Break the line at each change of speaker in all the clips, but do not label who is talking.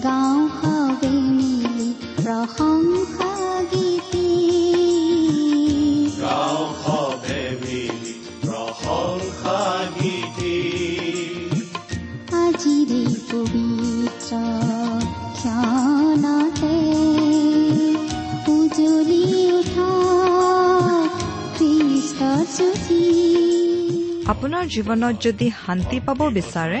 মুখৰিত কৰি গাওঁ হাৱে মিলি প্ৰশংসা গীতি আজিৰে পবিত্ৰ ক্ষণতে উজলি উঠা
আপোনাৰ জীৱনত যদি শান্তি পাব বিচাৰে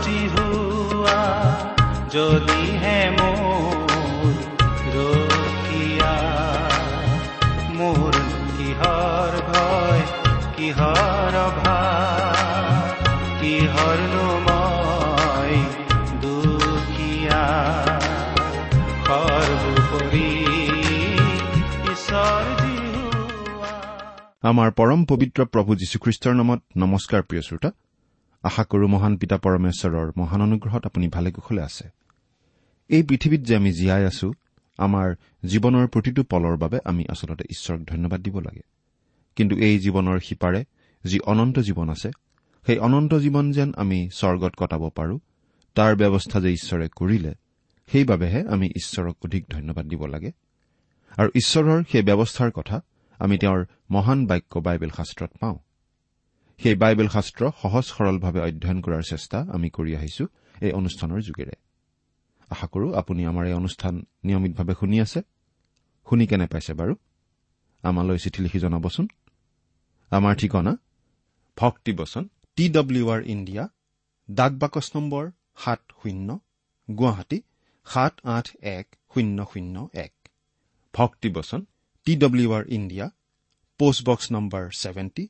ঈশ্বৰ জিহুৱা যদিহে ৰখীয়া মোৰ কিহৰ ভয় কিহৰ অভাৱ কিহৰনো মই দুখীয়া সৰ্বোপৰি ঈশ্বৰ জিহুৱা
আমাৰ পৰম পবিত্ৰ প্ৰভু যীশুখ্ৰীষ্টৰ নামত নমস্কাৰ প্ৰিয় শ্ৰোতা। আশা কৰো মহান পিতা পৰমেশ্বৰৰ মহান অনুগ্ৰহত আপুনি ভালে কুশলে আছে। এই পৃথিৱীত যে আমি জীয়াই আছো আমাৰ জীৱনৰ প্ৰতিটো পলৰ বাবে আমি আচলতে ঈশ্বৰক ধন্যবাদ দিব লাগে। কিন্তু এই জীৱনৰ সিপাৰে যি অনন্ত জীৱন আছে সেই অনন্ত জীৱন যেন আমি স্বৰ্গত কটাব পাৰো তাৰ ব্যৱস্থা যে ঈশ্বৰে কৰিলে সেইবাবেহে আমি ঈশ্বৰক অধিক ধন্যবাদ দিব লাগে। আৰু ঈশ্বৰৰ সেই ব্যৱস্থাৰ কথা আমি তেওঁৰ মহান বাক্য বাইবেল শাস্ত্ৰত পাওঁ। সেই বাইবেল শাস্ত্ৰ সহজ সৰলভাৱে অধ্যয়ন কৰাৰ চেষ্টা আমি কৰি আহিছো এই অনুষ্ঠানৰ যোগেৰে। আশা কৰো আপুনি আমাৰ এই অনুষ্ঠান নিয়মিতভাৱে শুনি আছে। শুনি কেনে পাইছে বাৰু? আমালৈ চিঠি লিখি জনাবচোন। আমাৰ ঠিকনা ভক্তিবচন টি ডব্লিউ আৰ ইণ্ডিয়া ডাক বাকচ নম্বৰ সাত শূন্য গুৱাহাটী সাত আঠ এক শূন্য শূন্য এক। ভক্তিবচন T W R India post box number seventy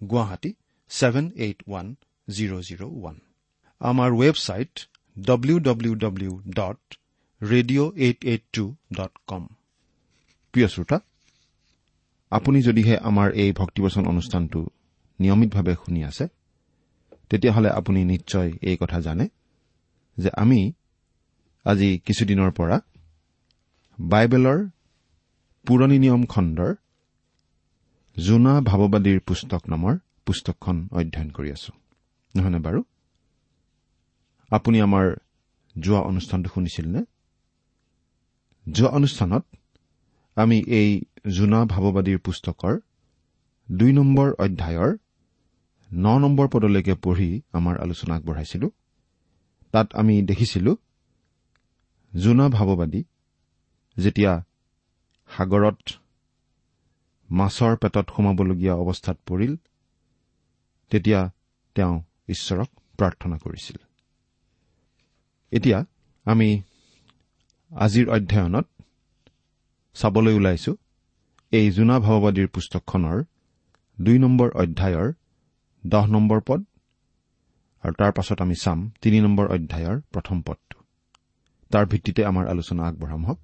Guwahati seven eight one zero' zero' one আমাৰ website W W W dot radio' eight eight two dot com প্ৰিয় শ্ৰোতা আপুনি যদিহে আমাৰ এই ভক্তিবচন অনুষ্ঠানটো নিয়মিতভাৱে শুনি আছে তেতিয়াহ'লে আপুনি নিশ্চয় এই কথা জানে যে আমি আজি কিছুদিনৰ পৰা বাইবেলৰ পুৰণি নিয়ম খণ্ডৰ জোনা ভাৱবাদীৰ পুস্তক নামৰ পুস্তকখন অধ্যয়ন কৰি আছো। নহয়নে বাৰু? আপুনি আমাৰ যোৱা অনুষ্ঠানটো শুনিছিল নে যোৱা অনুষ্ঠানত আমি এই জোনা ভাৱবাদীৰ পুস্তকৰ দুই নম্বৰ অধ্যায়ৰ ন নম্বৰ পদলৈকে পঢ়ি আমাৰ আলোচনা আগবঢ়াইছিলো। তাত আমি দেখিছিলো জোনা ভাৱবাদী যেতিয়া সাগৰত মাছৰ পেটত সোমাবলগীয়া অৱস্থাত পৰিল তেতিয়া তেওঁ ঈশ্বৰক প্ৰাৰ্থনা কৰিছিল। এতিয়া আমি আজিৰ অধ্যয়নত চাবলৈ ওলাইছো এই জোনা ভাৱবাদীৰ পুস্তকখনৰ দুই নম্বৰ অধ্যায়ৰ দহ নম্বৰ পদ আৰু তাৰ পাছত আমি চাম তিনি নম্বৰ অধ্যায়ৰ প্ৰথম পদটো। তাৰ ভিত্তিতে আমাৰ আলোচনা আগবঢ়াম হওক।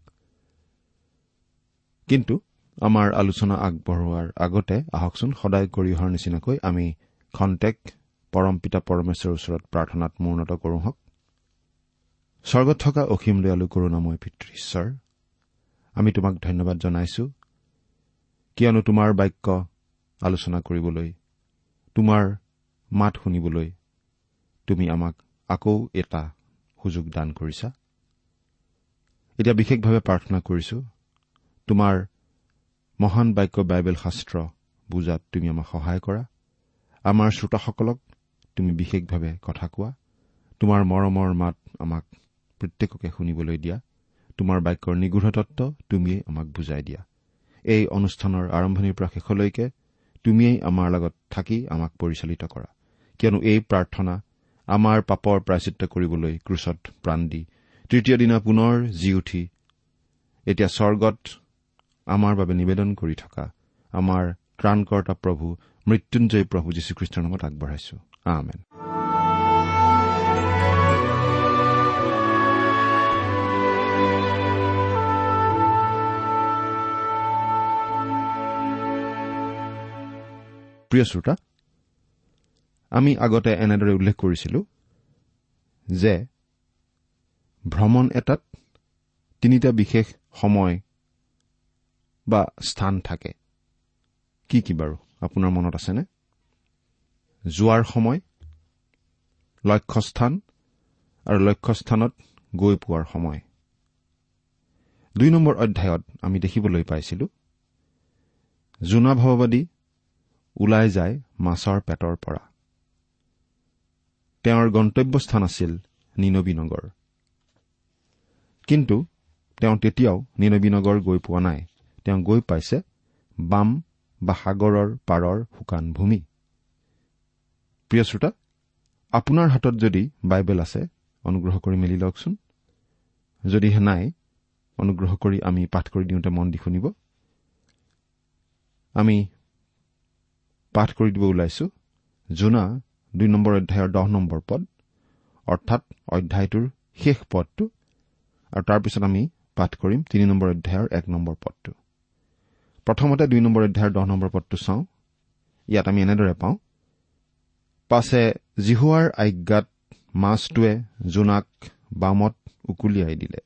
কিন্তু আমাৰ আলোচনা আগবঢ়োৱাৰ আগতে আহকচোন সদায় কৰি অহাৰ নিচিনাকৈ আমি খন্তেক পৰম পিতা পৰমেশ্বৰৰ ওচৰত প্ৰাৰ্থনাত মূৰ্ণত কৰোঁ হওক স্বৰ্গত থকা অসীম দয়ালু কৰোণাময় পিতৃ ঈশ্বৰ আমি তোমাক ধন্যবাদ জনাইছো। কিয়নো তোমাৰ বাক্য আলোচনা কৰিবলৈ তোমাৰ মাত শুনিবলৈ তুমি আমাক আকৌ এটা সুযোগ দান কৰিছা। এতিয়া বিশেষভাৱে প্ৰাৰ্থনা কৰিছো তোমাৰ মহান বাক্য বাইবেল শাস্ত্ৰ বুজাত তুমি আমাক সহায় কৰা। আমাৰ শ্ৰোতাসকলক তুমি বিশেষভাৱে কথা কোৱা। তোমাৰ মৰমৰ মাত আমাক প্ৰত্যেককে শুনিবলৈ দিয়া। তোমাৰ বাক্যৰ নিগূঢ় তত্ব তুমিয়েই আমাক বুজাই দিয়া। এই অনুষ্ঠানৰ আৰম্ভণিৰ পৰা শেষলৈকে তুমিয়েই আমাৰ লগত থাকি আমাক পৰিচালিত কৰা। কিয়নো এই প্ৰাৰ্থনা আমাৰ পাপৰ প্ৰাচিত্য কৰিবলৈ ক্ৰুচত প্ৰাণ দি তৃতীয় দিনা পুনৰ জি উঠি এতিয়া স্বৰ্গত আমাৰ বাবে নিবেদন কৰি থকা আমাৰ ত্ৰাণকৰ্তা প্ৰভু মৃত্যুঞ্জয় প্ৰভু যীশুখ্ৰীষ্টৰ নামত আগবঢ়াইছো। আমেন। প্ৰিয় শ্ৰোতা আমি আগতে এনেদৰে উল্লেখ কৰিছিলো যে ভ্ৰমণ এটাত তিনিটা বিশেষ সময় বা স্থান থাকে। কি কি বাৰু? আপোনাৰ মনত আছেনে? যোৱাৰ সময় লক্ষ্যস্থান আৰু লক্ষ্যস্থানত গৈ পোৱাৰ সময়। দুই নম্বৰ অধ্যায়ত আমি দেখিবলৈ পাইছিলো জোনা ভাৱবাদী ওলাই যায় মাছৰ পেটৰ পৰা। তেওঁৰ গন্তব্যস্থান আছিল নিনবী নগৰ। কিন্তু তেওঁ তেতিয়াও নিনবী নগৰ গৈ পোৱা নাই। তেওঁ গৈ পাইছে বাম বা সাগৰৰ পাৰৰ শুকান ভূমি। প্ৰিয় শ্ৰোতা আপোনাৰ হাতত যদি বাইবেল আছে অনুগ্ৰহ কৰি মেলি লওকচোন। যদিহে নাই অনুগ্ৰহ কৰি আমি পাঠ কৰি দিওঁতে মন দি শুনিব। আমি পাঠ কৰি দিব ওলাইছো জোনা দুই নম্বৰ অধ্যায়ৰ দহ নম্বৰ পদ অৰ্থাৎ অধ্যায়টোৰ শেষ পদটো। আৰু তাৰপিছত আমি পাঠ কৰিম তিনি নম্বৰ অধ্যায়ৰ এক নম্বৰ পদটো। প্ৰথমতে দুই নম্বৰ অধ্যায়ৰ দহ নম্বৰ পদটো চাওঁ। ইয়াত আমি এনেদৰে পাওঁ। পাছে জিহুৱাৰ আজ্ঞাত মাছটোৱে জোনাক বামত উকুলিয়াই দিলে।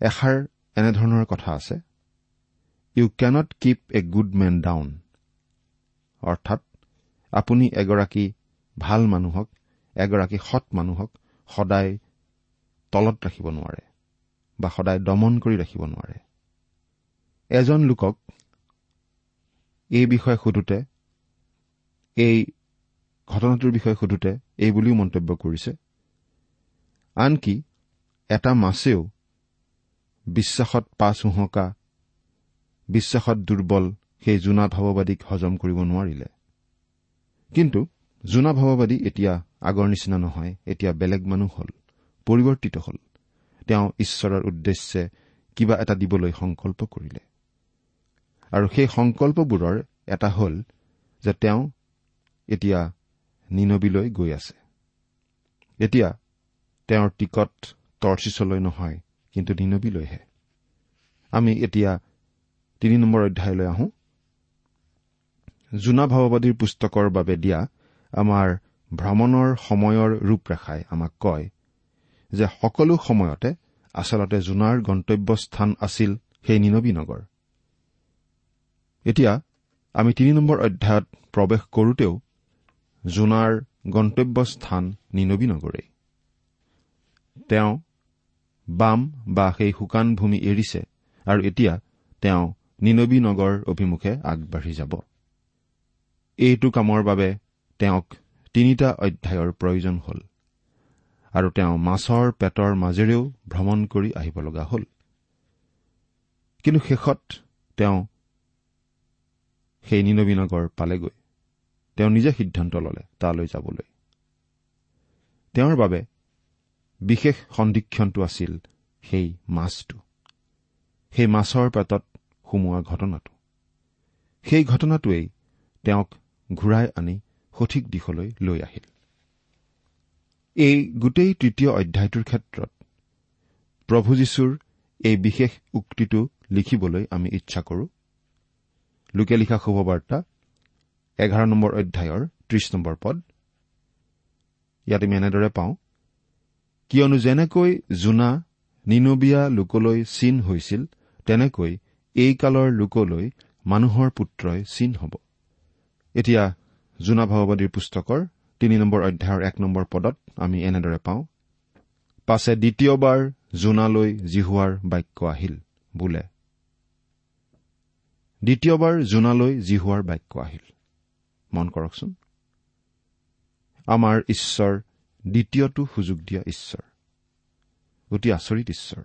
এষাৰ এনেধৰণৰ কথা আছে। You can't keep a good man down অৰ্থাৎ আপুনি এগৰাকী ভাল মানুহক এগৰাকী সৎ মানুহক সদায় তলত ৰাখিব নোৱাৰে বা সদায় দমন কৰি ৰাখিব নোৱাৰে। এজন লোকক এই বিষয়ে সোধোতে এই ঘটনাটোৰ বিষয়ে সোধোতে এই বুলিও মন্তব্য কৰিছে। আনকি এটা মাছেও বিশ্বাসত পাছ উহকা বিশ্বাসত দুৰ্বল সেই জোনা ভাৱবাদীক হজম কৰিব নোৱাৰিলে। কিন্তু জোনা ভাৱবাদী এতিয়া আগৰ নিচিনা নহয় এতিয়া বেলেগ মানুহ হ'ল পৰিৱৰ্তিত হ'ল। তেওঁ ঈশ্বৰৰ উদ্দেশ্যে কিবা এটা দিবলৈ সংকল্প কৰিলে। আৰু সেই সংকল্পবোৰৰ এটা হ'ল যে তেওঁ এতিয়া নিনবীলৈ গৈ আছে। এতিয়া তেওঁৰ টিকট টৰ্চিছলৈ নহয় কিন্তু নিনবীলৈহে। আমি এতিয়া তিনি নম্বৰ অধ্যায়লৈ আহোঁ। জোনা ভাৱবাদীৰ পুস্তকৰ বাবে দিয়া আমাৰ ভ্ৰমণৰ সময়ৰ ৰূপৰেখাই আমাক কয় যে সকলো সময়তে আচলতে জোনাৰ গন্তব্যস্থান আছিল সেই নিনবী নগৰ। এতিয়া আমি তিনি নম্বৰ অধ্যায়ত প্ৰৱেশ কৰোতেও জোনাৰ গন্তব্যস্থান নিনবী নগৰেই। তেওঁ বাম বা সেই শুকান ভূমি এৰিছে আৰু এতিয়া তেওঁ নিনবী নগৰ অভিমুখে আগবাঢ়ি যাব। এইটো কামৰ বাবে তেওঁক তিনিটা অধ্যায়ৰ প্ৰয়োজন হ'ল আৰু তেওঁ মাছৰ পেটৰ মাজেৰেও ভ্ৰমণ কৰি আহিব লগা হ'ল। কিন্তু শেষত তেওঁ সেই নিনবী নগৰ পালেগৈ। তেওঁ নিজে সিদ্ধান্ত ললে তালৈ যাবলৈ। তেওঁৰ বাবে বিশেষ সন্দিক্ষণটো আছিল সেই মাছটো। সেই মাছৰ পেটত সুমোৱা ঘটনাটো। সেই ঘটনাটোৱেই তেওঁক ঘূৰাই আনি সঠিক দিশলৈ লৈ আহিল। এই গোটেই তৃতীয় অধ্যায়টোৰ ক্ষেত্ৰত প্ৰভু যীশুৰ এই বিশেষ উক্তিটো লিখিবলৈ আমি ইচ্ছা কৰো। লোকে লিখা শুভবাৰ্তা এঘাৰ নম্বৰ অধ্যায়ৰ ত্ৰিশ নম্বৰ পদ। ইয়াত আমি এনেদৰে পাওঁ কিয়নো যেনেকৈ জোনা নিনবীয়া লোকলৈ চিন হৈছিল তেনেকৈ এই কালৰ লোকলৈ মানুহৰ পুত্ৰই চিন হ'ব। এতিয়া জোনা ভাৱবাদীৰ পুস্তকৰ তিনি নম্বৰ অধ্যায়ৰ এক নম্বৰ পদত আমি এনেদৰে পাওঁ পাছে দ্বিতীয়বাৰ জোনালৈ জিহুৱাৰ বাক্য আহিল বোলে। দ্বিতীয়বাৰ জোনালৈ জিহুৱাৰ বাক্য আহিল। মন কৰকচোন। আমাৰ ঈশ্বৰ দ্বিতীয়টো সুযোগ দিয়া ঈশ্বৰ। অতি আচৰিত ঈশ্বৰ।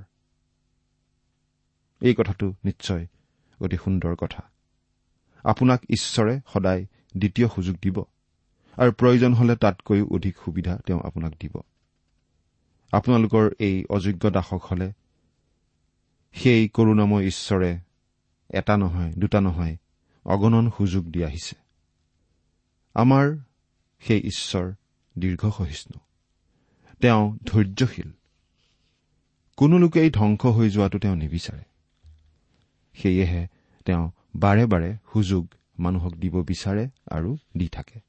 এই কথাটো নিশ্চয় অতি সুন্দৰ কথা। আপোনাক ঈশ্বৰে সদায় দ্বিতীয় সুযোগ দিব আৰু প্ৰয়োজন হলে তাতকৈও অধিক সুবিধা তেওঁ আপোনাক দিব। আপোনালোকৰ এই অযোগ্য দাসক হলে সেই কৰুণাময় ঈশ্বৰে এটা নহয় দুটা নহয় অগণন সুযোগ দি আহিছে। আমাৰ সেই ঈশ্বৰ দীৰ্ঘ সহিষ্ণু তেওঁ ধৈৰ্যশীল। কোনো লোকেই ধ্বংস হৈ যোৱাটো তেওঁ নিবিচাৰে। সেয়েহে তেওঁ বাৰে বাৰে সুযোগ মানুহক দিব বিচাৰে আৰু দি থাকে।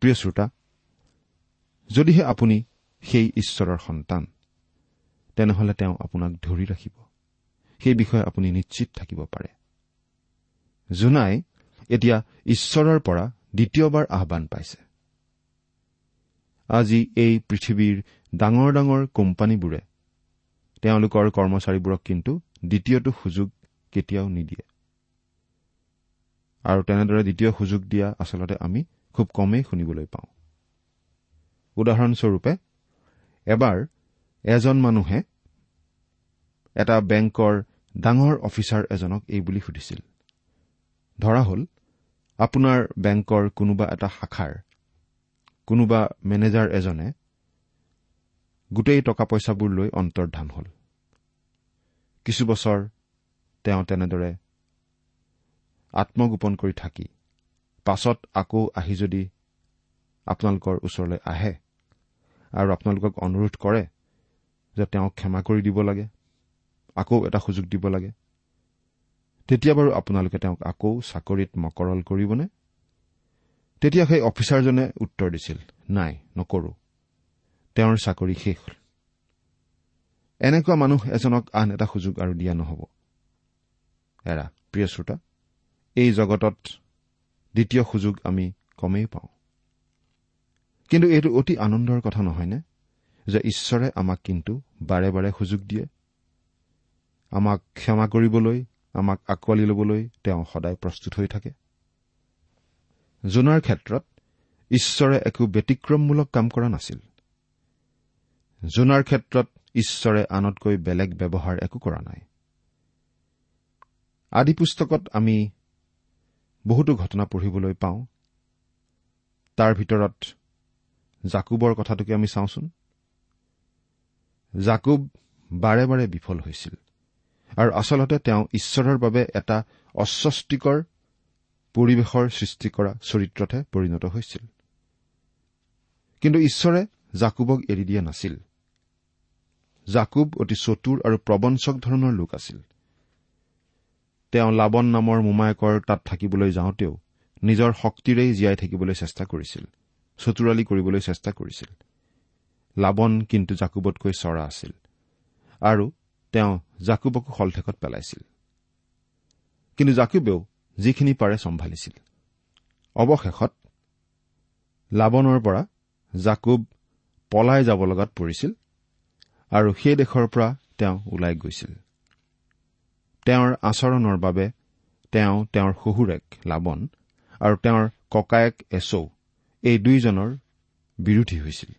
প্ৰিয় শ্ৰোতা যদিহে আপুনি সেই ঈশ্বৰৰ সন্তান তেনেহলে তেওঁ আপোনাক ধৰি ৰাখিব। সেই বিষয়ে আপুনি নিশ্চিত থাকিব পাৰে। জোনাই এতিয়া ঈশ্বৰৰ পৰা দ্বিতীয়বাৰ আহান পাইছে। আজি এই পৃথিৱীৰ ডাঙৰ ডাঙৰ কোম্পানীবোৰে তেওঁলোকৰ কৰ্মচাৰীবোৰক কিন্তু দ্বিতীয়টো সুযোগ কেতিয়াও নিদিয়ে। আৰু তেনেদৰে দ্বিতীয় সুযোগ দিয়া আচলতে আমি খুব কমেই শুনিবলৈ পাওঁ। উদাহৰণস্বৰূপে এবাৰ এজন মানুহে এটা বেংকৰ ডাঙৰ অফিচাৰ এজনক এই বুলি সুধিছিল। ধৰা হ'ল আপোনাৰ বেংকৰ কোনোবা এটা শাখাৰ কোনোবা মেনেজাৰ এজনে গোটেই টকা পইচাবোৰ লৈ অন্তৰ্ধান হ'ল। কিছু বছৰ তেওঁ তেনেদৰে আত্মগোপন কৰি থাকি পাছত আকৌ আহি যদি আপোনালোকৰ ওচৰলৈ আহে আৰু আপোনালোকক অনুৰোধ কৰে যে তেওঁক ক্ষমা কৰি দিব লাগে আকৌ এটা সুযোগ দিব লাগে। তেতিয়া বাৰু আপোনালোকে তেওঁক আকৌ চাকৰিত মকৰল কৰিবনে? তেতিয়া সেই অফিচাৰজনে উত্তৰ দিছিল নাই নকৰো। তেওঁৰ চাকৰি শেষ এনেকুৱা মানুহ এজনক আন এটা সুযোগ আৰু দিয়া নহ'ব। এৰা প্ৰিয় শ্ৰোতা এই জগতত দ্বিতীয় সুযোগ আমি কমেই পাওঁ। কিন্তু এইটো অতি আনন্দৰ কথা নহয়নে যে ঈশ্বৰে আমাক কিন্তু বাৰে বাৰে সুযোগ দিয়ে? আমাক ক্ষমা কৰিবলৈ আমাক আঁকোৱালি ল'বলৈ তেওঁ সদায় প্ৰস্তুত হৈ থাকে। জোনাৰ ক্ষেত্ৰত ঈশ্বৰে একো ব্যতিক্ৰমমূলক কাম কৰা নাছিল। জোনাৰ ক্ষেত্ৰত ঈশ্বৰে আনতকৈ বেলেগ ব্যৱহাৰ একো কৰা নাই। আদি পুস্তকত আমি বহুতো ঘটনা পঢ়িবলৈ পাওঁ। তাৰ ভিতৰত জাকুবৰ কথাটোকে আমি চাওঁচোন। জাকুব বাৰে বাৰে বিফল হৈছিল। আৰু আচলতে তেওঁ ঈশ্বৰৰ বাবে এটা অস্বস্তিকৰ পৰিৱেশৰ সৃষ্টি কৰা চৰিত্ৰতহে পৰিণত হৈছিল। কিন্তু ঈশ্বৰে জাকুবক এৰি দিয়া নাছিল। জাকুব অতি চতুৰ আৰু প্ৰবঞ্চক ধৰণৰ লোক আছিল। তেওঁ লাবন নামৰ মোমায়েকৰ তাত থাকিবলৈ যাওঁতেও নিজৰ শক্তিৰেই জীয়াই থাকিবলৈ চেষ্টা কৰিছিল চতুৰালি কৰিবলৈ চেষ্টা কৰিছিল। লাবন কিন্তু জাকুবতকৈ চৰা আছিল। আৰু তেওঁ জাকুবকো শলঠেকত পেলাইছিল। কিন্তু জাকুবেও যিখিনি পাৰে চম্ভালিছিল। অৱশেষত লাবনৰ পৰা জাকুব পলাই যাব লগাত পৰিছিল আৰু সেই দেশৰ পৰা তেওঁ ওলাই গৈছিল। তেওঁৰ আচৰণৰ বাবে তেওঁ তেওঁৰ শহুৰেক লাবন আৰু তেওঁৰ ককায়েক এচৌ এই দুয়োজনৰ বিৰোধী হৈছিল।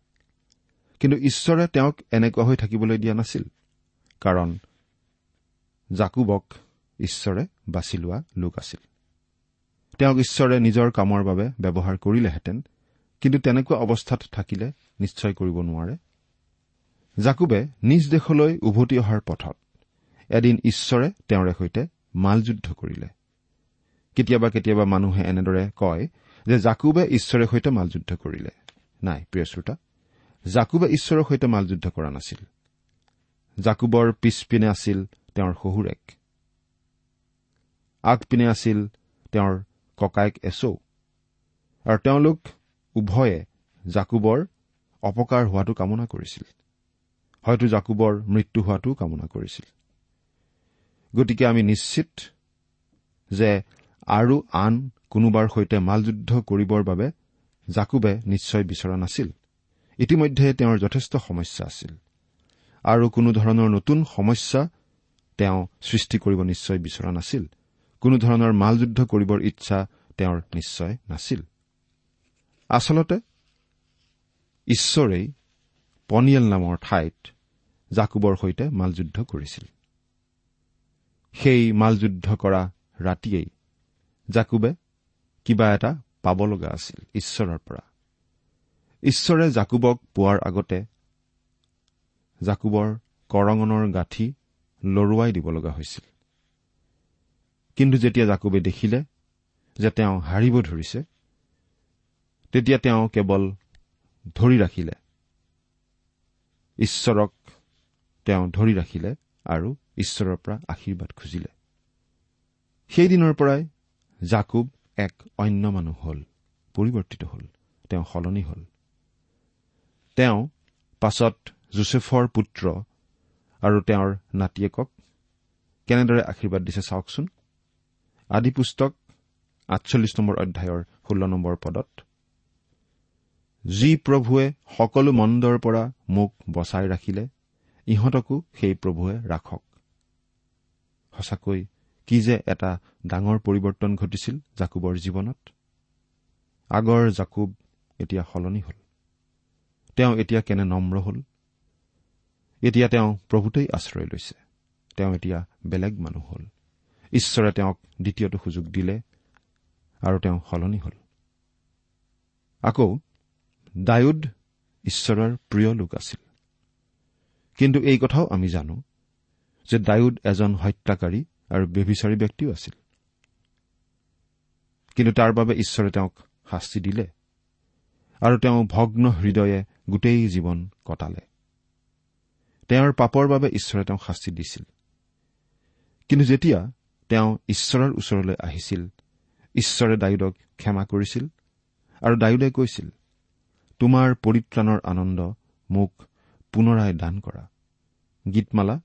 কিন্তু ঈশ্বৰে তেওঁক এনেকুৱা হৈ থাকিবলৈ দিয়া নাছিল। কাৰণ জাকুবক ঈশ্বৰে বাছি লোৱা লোক আছিল। তেওঁক ঈশ্বৰে নিজৰ কামৰ বাবে ব্যৱহাৰ কৰিলেহেঁতেন কিন্তু তেনেকুৱা অৱস্থাত থাকিলে নিশ্চয় কৰিব নোৱাৰে। জাকুবে নিজ দেশলৈ উভতি অহাৰ পথত এদিন ঈশ্বৰে তেওঁৰে সৈতে মালযুদ্ধ কৰিলে। কেতিয়াবা কেতিয়াবা মানুহে এনেদৰে কয় যে জাকুবে ঈশ্বৰে সৈতে মালযুদ্ধ কৰিলে। নাই প্ৰিয় শ্ৰোতা জাকুবে ঈশ্বৰৰ সৈতে মালযুদ্ধ কৰা নাছিল। জাকুবৰ পিছপিনে আছিল তেওঁৰ শহুৰেক। আগপিনে আছিল তেওঁৰ ককায়েক এচৌ আৰু তেওঁলোক উভয়ে জাকুবৰ অপকাৰ হোৱাটো কামনা কৰিছিল। হয়তো জাকুবৰ মৃত্যু হোৱাটোও কামনা কৰিছিল। গতিকে আমি নিশ্চিত যে আৰু আন কোনোবাৰ সৈতে মালযুদ্ধ কৰিবৰ বাবে জাকুবে নিশ্চয় বিচৰা নাছিল। ইতিমধ্যে তেওঁৰ যথেষ্ট সমস্যা আছিল। আৰু কোনো ধৰণৰ নতুন সমস্যা তেওঁ সৃষ্টি কৰিব নিশ্চয় বিচৰা নাছিল। কোনো ধৰণৰ মালযুদ্ধ কৰিবৰ ইচ্ছা তেওঁৰ নিশ্চয় নাছিল। আচলতে ঈশ্বৰেই পনিয়েল নামৰ ঠাইত জাকুবৰ সৈতে মালযুদ্ধ কৰিছিল। সেই মালযুদ্ধ কৰা ৰাতিয়েই জাকুবে কিবা এটা পাব লগা আছিল ঈশ্বৰৰ পৰা। ঈশ্বৰে জাকুবক পোৱাৰ আগতে জাকুবৰ কৰঙনৰ গাঁঠি লৰোৱাই দিব লগা হৈছিল। কিন্তু যেতিয়া জাকুবে দেখিলে যে তেওঁ হাৰিব ধৰিছে তেতিয়া তেওঁ কেৱল ধৰি ৰাখিলে। ঈশ্বৰক তেওঁ ধৰি ৰাখিলে আৰু ঈশ্বৰৰ পৰা আশীৰ্বাদ খুজিলে। সেইদিনৰ পৰাই জাকুব এক অন্য মানুহ হ'ল পৰিৱৰ্তিত হ'ল তেওঁ সলনি হ'ল। তেওঁ পাছত জোচেফৰ পুত্ৰ আৰু তেওঁৰ নাতিয়েকক কেনেদৰে আশীৰ্বাদ দিছে চাওকচোন? আদি পুস্তক আঠচল্লিছ নম্বৰ অধ্যায়ৰ ষোল্ল নম্বৰ পদত যি প্ৰভুৱে সকলো মন্দৰ পৰা মোক বচাই ৰাখিলে ইহঁতকো সেই প্ৰভুৱে ৰাখক। সঁচাকৈ কি যে এটা ডাঙৰ পৰিৱৰ্তন ঘটিছিল জাকুবৰ জীৱনত? আগৰ জাকুব এতিয়া সলনি হ'ল। তেওঁ এতিয়া কেনে নম্ৰ হ'ল? এতিয়া তেওঁ প্ৰভুতেই আশ্ৰয় লৈছে। তেওঁ এতিয়া বেলেগ মানুহ হ'ল। ঈশ্বৰে তেওঁক দ্বিতীয়টো সুযোগ দিলে আৰু তেওঁ সলনি হ'ল। আকৌ ডায়ুদ ঈশ্বৰৰ প্ৰিয় লোক আছিল। কিন্তু এই কথাও আমি জানো যে ডায়ুদ এজন হত্যাকাৰী আৰু ব্যভিচাৰী ব্যক্তিও আছিল। কিন্তু তাৰ বাবে ঈশ্বৰে তেওঁক শাস্তি দিলে আৰু তেওঁ ভগ্ন হৃদয়ে গোটেই জীৱন কটালে। তেওঁৰ পাপৰ বাবে ঈশ্বৰে তেওঁক শাস্তি দিছিল। কিন্তু যেতিয়া তেওঁ ঈশ্বৰৰ ওচৰলৈ আহিছিল ঈশ্বৰে ডায়ুদক ক্ষমা কৰিছিল আৰু ডায়ুদে কৈছিল তোমাৰ পৰিত্ৰাণৰ আনন্দ মোক পুনৰাই দান কৰা। গীতমালা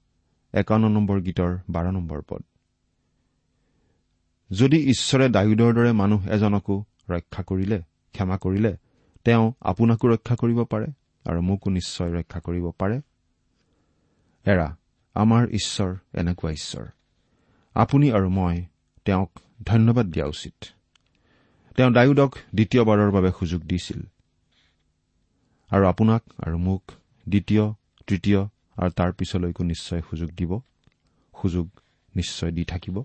একাৱন্ন নম্বৰ গীতৰ বাৰ নম্বৰ পদ। যদি ঈশ্বৰে ডায়ুদৰ দৰে মানুহ এজনকো ৰক্ষা কৰিলে ক্ষমা কৰিলে তেওঁ আপোনাকো ৰক্ষা কৰিব পাৰে আৰু মোকো নিশ্চয় ৰক্ষা কৰিব পাৰে। এৰা আমাৰ ঈশ্বৰ এনেকুৱা ঈশ্বৰ। আপুনি আৰু মই তেওঁক ধন্যবাদ দিয়া উচিত। তেওঁ ডায়ুদক দ্বিতীয়বাৰৰ বাবে সুযোগ দিছিল। আৰু আপোনাক আৰু মোক দ্বিতীয় তৃতীয় আৰু তাৰ পিছলৈকো নিশ্চয় সুযোগ দিব। সুযোগ নিশ্চয় দি থাকিব।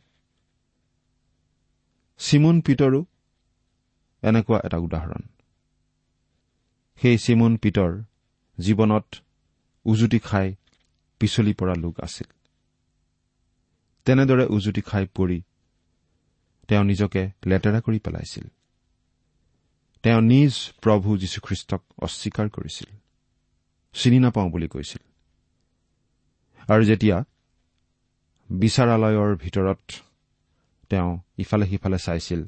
চিমুন পিতৰো এনেকুৱা এটা উদাহৰণ। সেই চিমুন পিতৰ জীৱনত উজুতি খাই পিছলি পৰা লোক আছিল। তেনেদৰে উজুতি খাই পৰি তেওঁ নিজকে লেতেৰা কৰি পেলাইছিল। তেওঁ নিজ প্ৰভু যীশুখ্ৰীষ্টক অস্বীকাৰ কৰিছিল। চিনি নাপাওঁ বুলি কৈছিল। আৰু যেতিয়া বিচাৰালয়ৰ ভিতৰত তেওঁ ইফালে সিফালে চাইছিল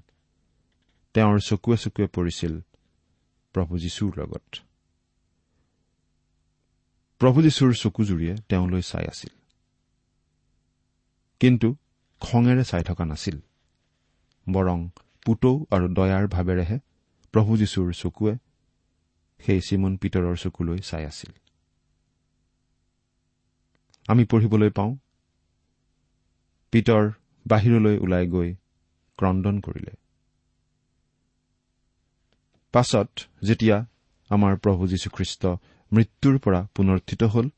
তেওঁৰ চকুৱে চকুৱে পৰিছিল প্ৰভু যীশুৰ লগত। প্ৰভু যীশুৰ চকুজুৰিয়ে তেওঁলৈ চাই আছিল। কিন্তু খঙেৰে চাই থকা নাছিল। বৰং পুতৌ আৰু দয়াৰ ভাৱেৰেহে প্ৰভু যীশুৰ চকুৱে সেই চিমন পিতৰৰ চকুলৈ চাই আছিল। আমি পঢ়িবলৈ পাওঁ পিতৰ বাহিৰলৈ ওলাই গৈ ক্ৰদন কৰিলে। পাছত যেতিয়া আমাৰ প্ৰভু যীশুখ্ৰীষ্ট মৃত্যুৰ পৰা পুনৰ্থিত হ'ল।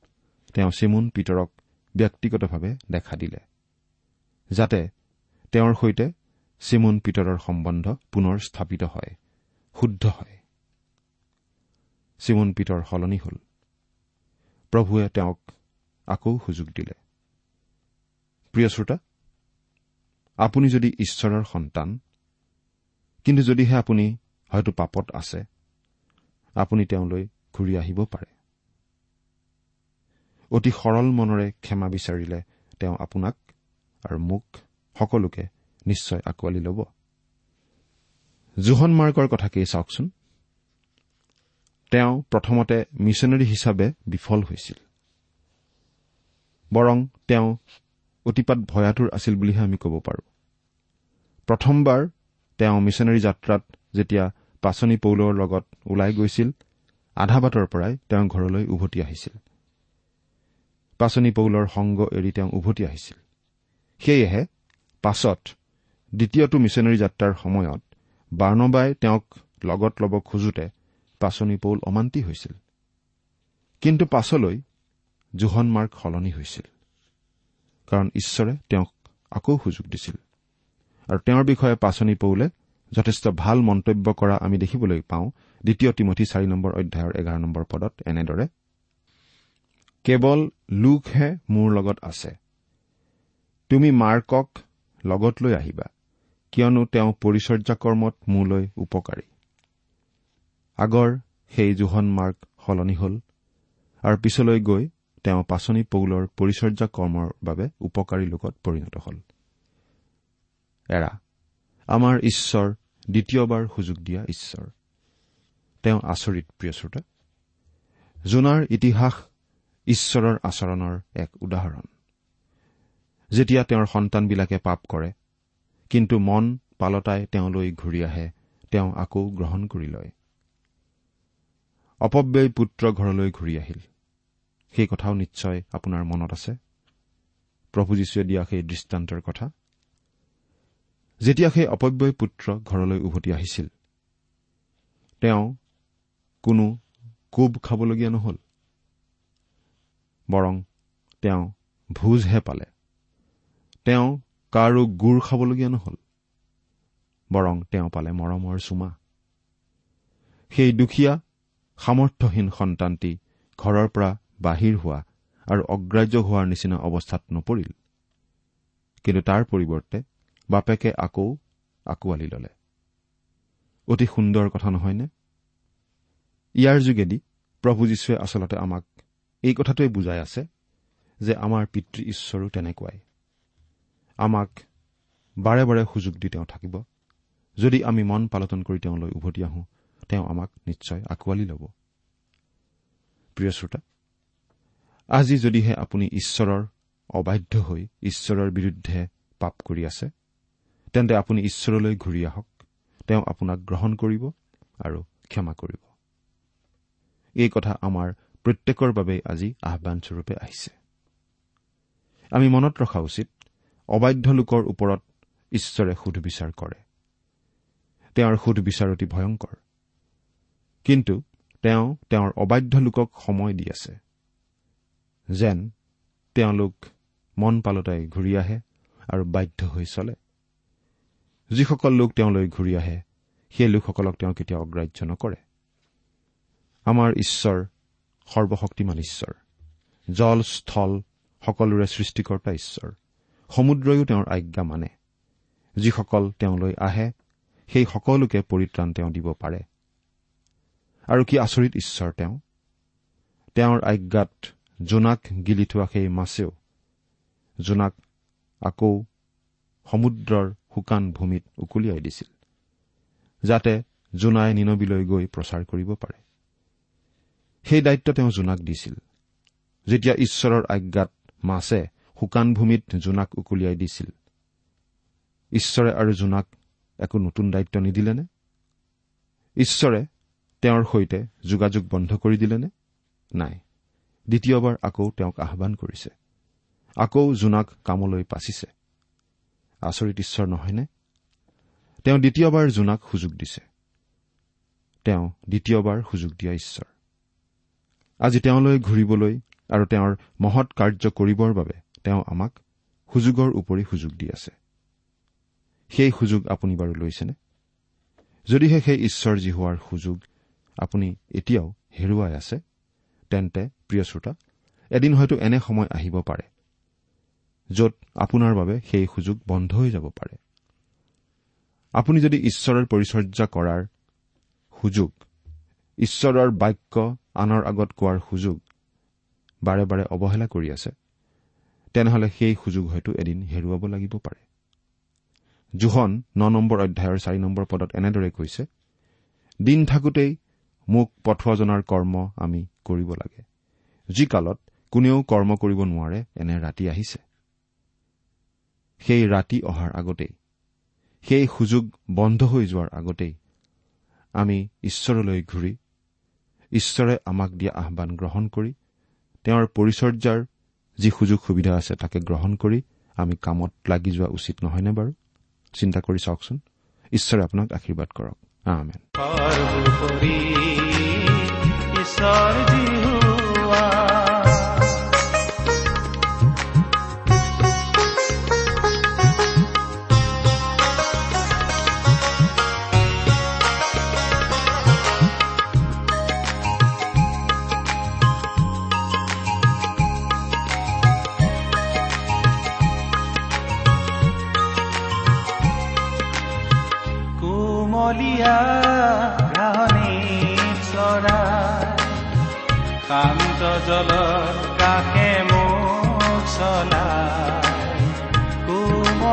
তেওঁ চিমুন পিতৰক ব্যক্তিগতভাৱে দেখা দিলে যাতে তেওঁৰ সৈতে চিমুন পিতৰৰ সম্বন্ধ পুনৰ স্থাপিত হয় শুদ্ধ হয়। চিমুন পিতৰ সলনি হ'ল। প্ৰভুৱে তেওঁক আকৌ সুযোগ দিলে। প্ৰিয় শ্ৰোতা আপুনি যদি ঈশ্বৰৰ সন্তান কিন্তু যদিহে আপুনি হয়তো পাপত আছে আপুনি তেওঁলৈ ঘূৰি আহিব পাৰে। অতি সৰল মনেৰে ক্ষমা বিচাৰিলে তেওঁ আপোনাক আৰু মোক সকলোকে নিশ্চয় আঁকোৱালি ল'ব। জোহন মাৰ্কৰ কথাকেই চাওকচোন? তেওঁ প্ৰথমতে মিছনেৰী হিচাপে বিফল হৈছিল। বৰং তেওঁ অতিপাত ভয়াতুৰ আছিল বুলিহে আমি ক'ব পাৰোঁ। প্ৰথমবাৰ তেওঁ মিছনেৰী যাত্ৰাত যেতিয়া পাচনি পৌলৰ লগত ওলাই গৈছিল আধা বাটৰ পৰাই তেওঁ ঘৰলৈ উভতি আহিছিল। পাচনি পৌলৰ সংগ এৰি তেওঁ উভতি আহিছিল। সেয়েহে পাছত দ্বিতীয়টো মিছনেৰী যাত্ৰাৰ সময়ত বাৰ্ণবাই তেওঁক লগত ল'ব খোজোতে পাচনি পৌল অমান্তি হৈছিল। কিন্তু পাছলৈ জোহন মাৰ্গ সলনি হৈছিল। কাৰণ ঈশ্বৰে তেওঁক আকৌ সুযোগ দিছিল। আৰু তেওঁৰ বিষয়ে পাচনি পৌলে যথেষ্ট ভাল মন্তব্য কৰা আমি দেখিবলৈ পাওঁ দ্বিতীয় তিমঠি চাৰি নম্বৰ অধ্যায়ৰ এঘাৰ নম্বৰ পদত এনেদৰে কেৱল লোকহে মোৰ লগত আছে। তুমি মাৰ্কক লগত লৈ আহিবা কিয়নো তেওঁ পৰিচৰ্যা কৰ্মত মোলৈ উপকাৰী। আগৰ সেই জোহন মাৰ্গ সলনি হল আৰু পিছলৈ গৈ তেওঁ পাচনি পৌলৰ পৰিচৰ্যা কৰ্মৰ বাবে উপকাৰী লোকত পৰিণত হল। এৰা আমাৰ ঈশ্বৰ দ্বিতীয়বাৰ সুযোগ দিয়া ঈশ্বৰ। তেওঁ আচৰিত প্ৰিয় শ্ৰোতা। জোনাৰ ইতিহাস ঈশ্বৰৰ আচৰণৰ এক উদাহৰণ। যেতিয়া তেওঁৰ সন্তানবিলাকে পাপ কৰে কিন্তু মন পালতাই তেওঁলৈ ঘূৰি আহে তেওঁ আকৌ গ্ৰহণ কৰি লয়। অপব্যয় পুত্ৰ ঘৰলৈ ঘূৰি আহিল। সেই কথাও নিশ্চয় আপোনাৰ মনত আছে। প্ৰভু যীশুৱে দিয়া সেই দৃষ্টান্তৰ কথা। যেতিয়া সেই অপব্যয় পুত্ৰ ঘৰলৈ উভতি আহিছিল তেওঁ কোনো কোব খাবলগীয়া নহল। বৰং তেওঁ ভোজহে পালে। তেওঁ কাৰো গুৰ খাবলগীয়া নহল। বৰং তেওঁ পালে মৰমৰ চুমা। সেই দুখীয়া সামৰ্থ্যহীন সন্তানটি ঘৰৰ পৰা বাহিৰ হোৱা আৰু অগ্ৰাহ্য হোৱাৰ নিচিনা অৱস্থাত নপৰিল। কিন্তু তাৰ পৰিৱৰ্তে বাপেকে আকৌ আঁকোৱালি ললে। অতি সুন্দৰ কথা নহয়নে? ইয়াৰ যোগেদি প্ৰভু যীশুৱে আচলতে আমাক এই কথাটোৱে বুজাই আছে যে আমাৰ পিতৃ ঈশ্বৰো তেনেকুৱাই। আমাক বাৰে বাৰে সুযোগ দি তেওঁ থাকিব। যদি আমি মন পালটন কৰি তেওঁলৈ উভতি আহোঁ তেওঁ আমাক নিশ্চয় আঁকোৱালি ল'ব। প্ৰিয় শ্ৰোতা আজি যদিহে আপুনি ঈশ্বৰৰ অবাধ্য হৈ ঈশ্বৰৰ বিৰুদ্ধে পাপ কৰি আছে তেন্তে আপুনি ঈশ্বৰলৈ ঘূৰি আহক। তেওঁ আপোনাক গ্ৰহণ কৰিব আৰু ক্ষমা কৰিব। এই কথা আমাৰ প্ৰত্যেকৰ বাবেই আজি আহানস্বৰূপে আহিছে। আমি মনত ৰখা উচিত অবাধ্য লোকৰ ওপৰত ঈশ্বৰে সুধবিচাৰ কৰে। তেওঁৰ সুধবিচাৰ অতি ভয়ংকৰ। কিন্তু তেওঁ তেওঁৰ অবাধ্য লোকক সময় দি আছে। যেন তেওঁলোক মন পালতাই ঘূৰি আহে আৰু বাধ্য হৈ চলে। যিসকল লোক তেওঁলৈ ঘূৰি আহে সেই লোকসকলক তেওঁ কেতিয়াও অগ্ৰাহ্য নকৰে। আমাৰ ঈশ্বৰ সৰ্বশক্তিমান ঈশ্বৰ। জল স্থল সকলোৰে সৃষ্টিকৰ্তা ঈশ্বৰ। সমুদ্ৰয়ো তেওঁৰ আজ্ঞা মানে। যিসকল তেওঁলৈ আহে সেই সকলোকে পৰিত্ৰাণ তেওঁ দিব পাৰে। আৰু কি আচৰিত ঈশ্বৰ তেওঁ? তেওঁৰ আজ্ঞাত জোনাক গিলি থোৱা সেই মাছেও। জোনাক আকৌ সমুদ্ৰৰ শুকান ভূমিত উকলিয়াই দিছিল যাতে জোনাই নিনবিলৈ গৈ প্ৰচাৰ কৰিব পাৰে। সেই দায়িত্ব তেওঁ জোনাক দিছিল। যেতিয়া ঈশ্বৰৰ আজ্ঞাত মাছে শুকান ভূমিত জোনাক উকলিয়াই দিছিল ঈশ্বৰে আৰু জোনাক একো নতুন দায়িত্ব নিদিলেনে? ঈশ্বৰে তেওঁৰ সৈতে যোগাযোগ বন্ধ কৰি দিলেনে? নাই। দ্বিতীয়বাৰ আকৌ তেওঁক আহান কৰিছে। আকৌ জোনাক কামলৈ পাচিছে। আচৰিত ঈশ্বৰ নহয়নে? তেওঁ দ্বিতীয়বাৰ জোনাক সুযোগ দিছে। তেওঁ দ্বিতীয়বাৰ সুযোগ দিয়া ঈশ্বৰ। আজি তেওঁলৈ ঘূৰিবলৈ আৰু তেওঁৰ মহৎ কাৰ্য কৰিবৰ বাবে তেওঁ আমাক সুযোগৰ উপৰি সুযোগ দি আছে। সেই সুযোগ আপুনি বাৰু লৈছেনে? যদিহে সেই ঈশ্বৰ যি হোৱাৰ সুযোগ আপুনি এতিয়াও হেৰুৱাই আছে তেন্তে প্ৰিয় শ্ৰোতা এদিন হয়তো এনে সময় আহিব পাৰে য'ত আপোনাৰ বাবে সেই সুযোগ বন্ধ হৈ যাব পাৰে। আপুনি যদি ঈশ্বৰৰ পৰিচৰ্যা কৰাৰ সুযোগ ঈশ্বৰৰ বাক্য আনৰ আগত কোৱাৰ সুযোগ বাৰে বাৰে অৱহেলা কৰি আছে তেনেহলে সেই সুযোগ হয়তো এদিন হেৰুৱাব লাগিব পাৰে। জোহন ন নম্বৰ অধ্যায়ৰ চাৰি নম্বৰ পদত এনেদৰে কৈছে দিন থাকোঁতেই মোক পঠোৱা জনাৰ কৰ্ম আমি কৰিব লাগে। যি কালত কোনেও কৰ্ম কৰিব নোৱাৰে এনে ৰাতি আহিছে। সেই ৰাতি অহাৰ আগতেই সেই সুযোগ বন্ধ হৈ যোৱাৰ আগতেই আমি ঈশ্বৰলৈ ঘূৰি ঈশ্বৰে আমাক দিয়া আহান গ্ৰহণ কৰি তেওঁৰ পৰিচৰ্যাৰ যি সুযোগ সুবিধা আছে তাকে গ্ৰহণ কৰি আমি কামত লাগি যোৱা উচিত নহয়নে বাৰু? চিন্তা কৰি চাওকচোন। ঈশ্বৰে আপোনাক আশীৰ্বাদ কৰক। আমেন।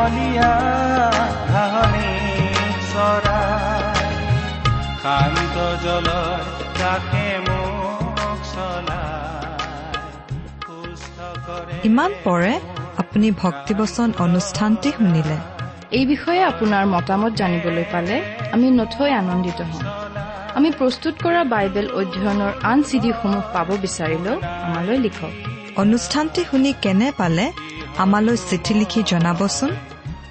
কুমলীয়া ঘাঁহনি চৰাই। শান্ত জলৰ কাষে মোক চলাই। কৰে
ইমান পৰে আপুনি ভক্তিবচন অনুষ্ঠানটি শুনিলে।
এই বিষয়ে আপোনাৰ মতামত জানিবলৈ পালে আমি নথৈ আনন্দিত হ'ম। আমি প্ৰস্তুত কৰা বাইবেল অধ্যয়নৰ আন চিডিসমূহ পাব বিচাৰিলেও আমালৈ লিখক।
অনুষ্ঠানটি শুনি কেনে পালে আমালৈ চিঠি লিখি জনাবচোন।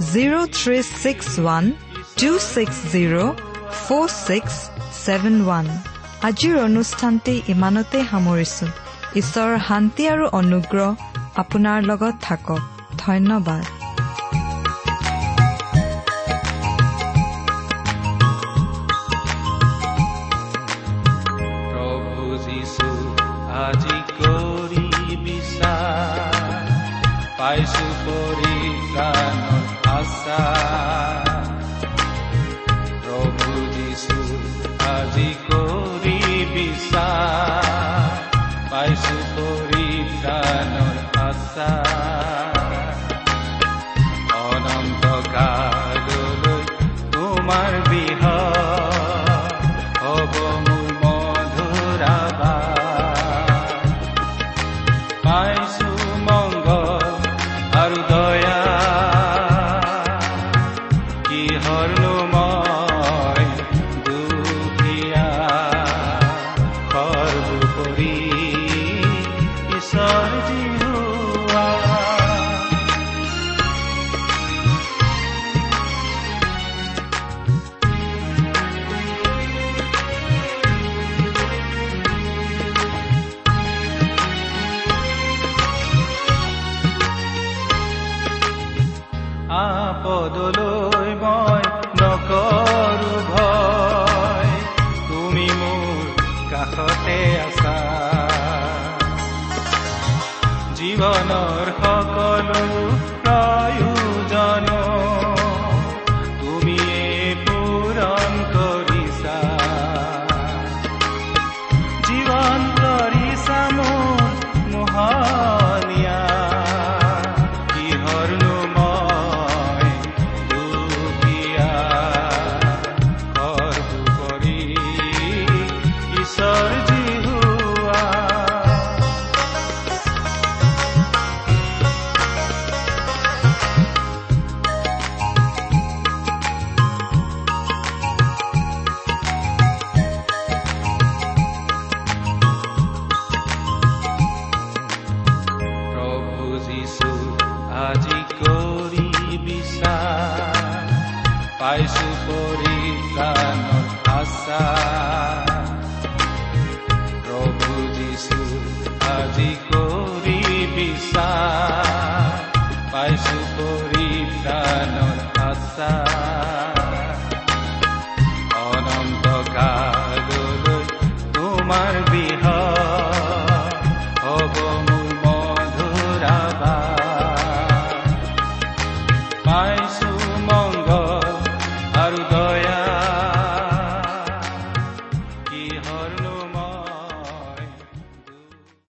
zero' three six one two six zero' four six seven one আজিৰ অনুষ্ঠানটি ইমানতে সামৰিছো ঈশ্বৰৰ শান্তি আৰু অনুগ্ৰহ আপোনাৰ লগত থাকক ধন্যবাদ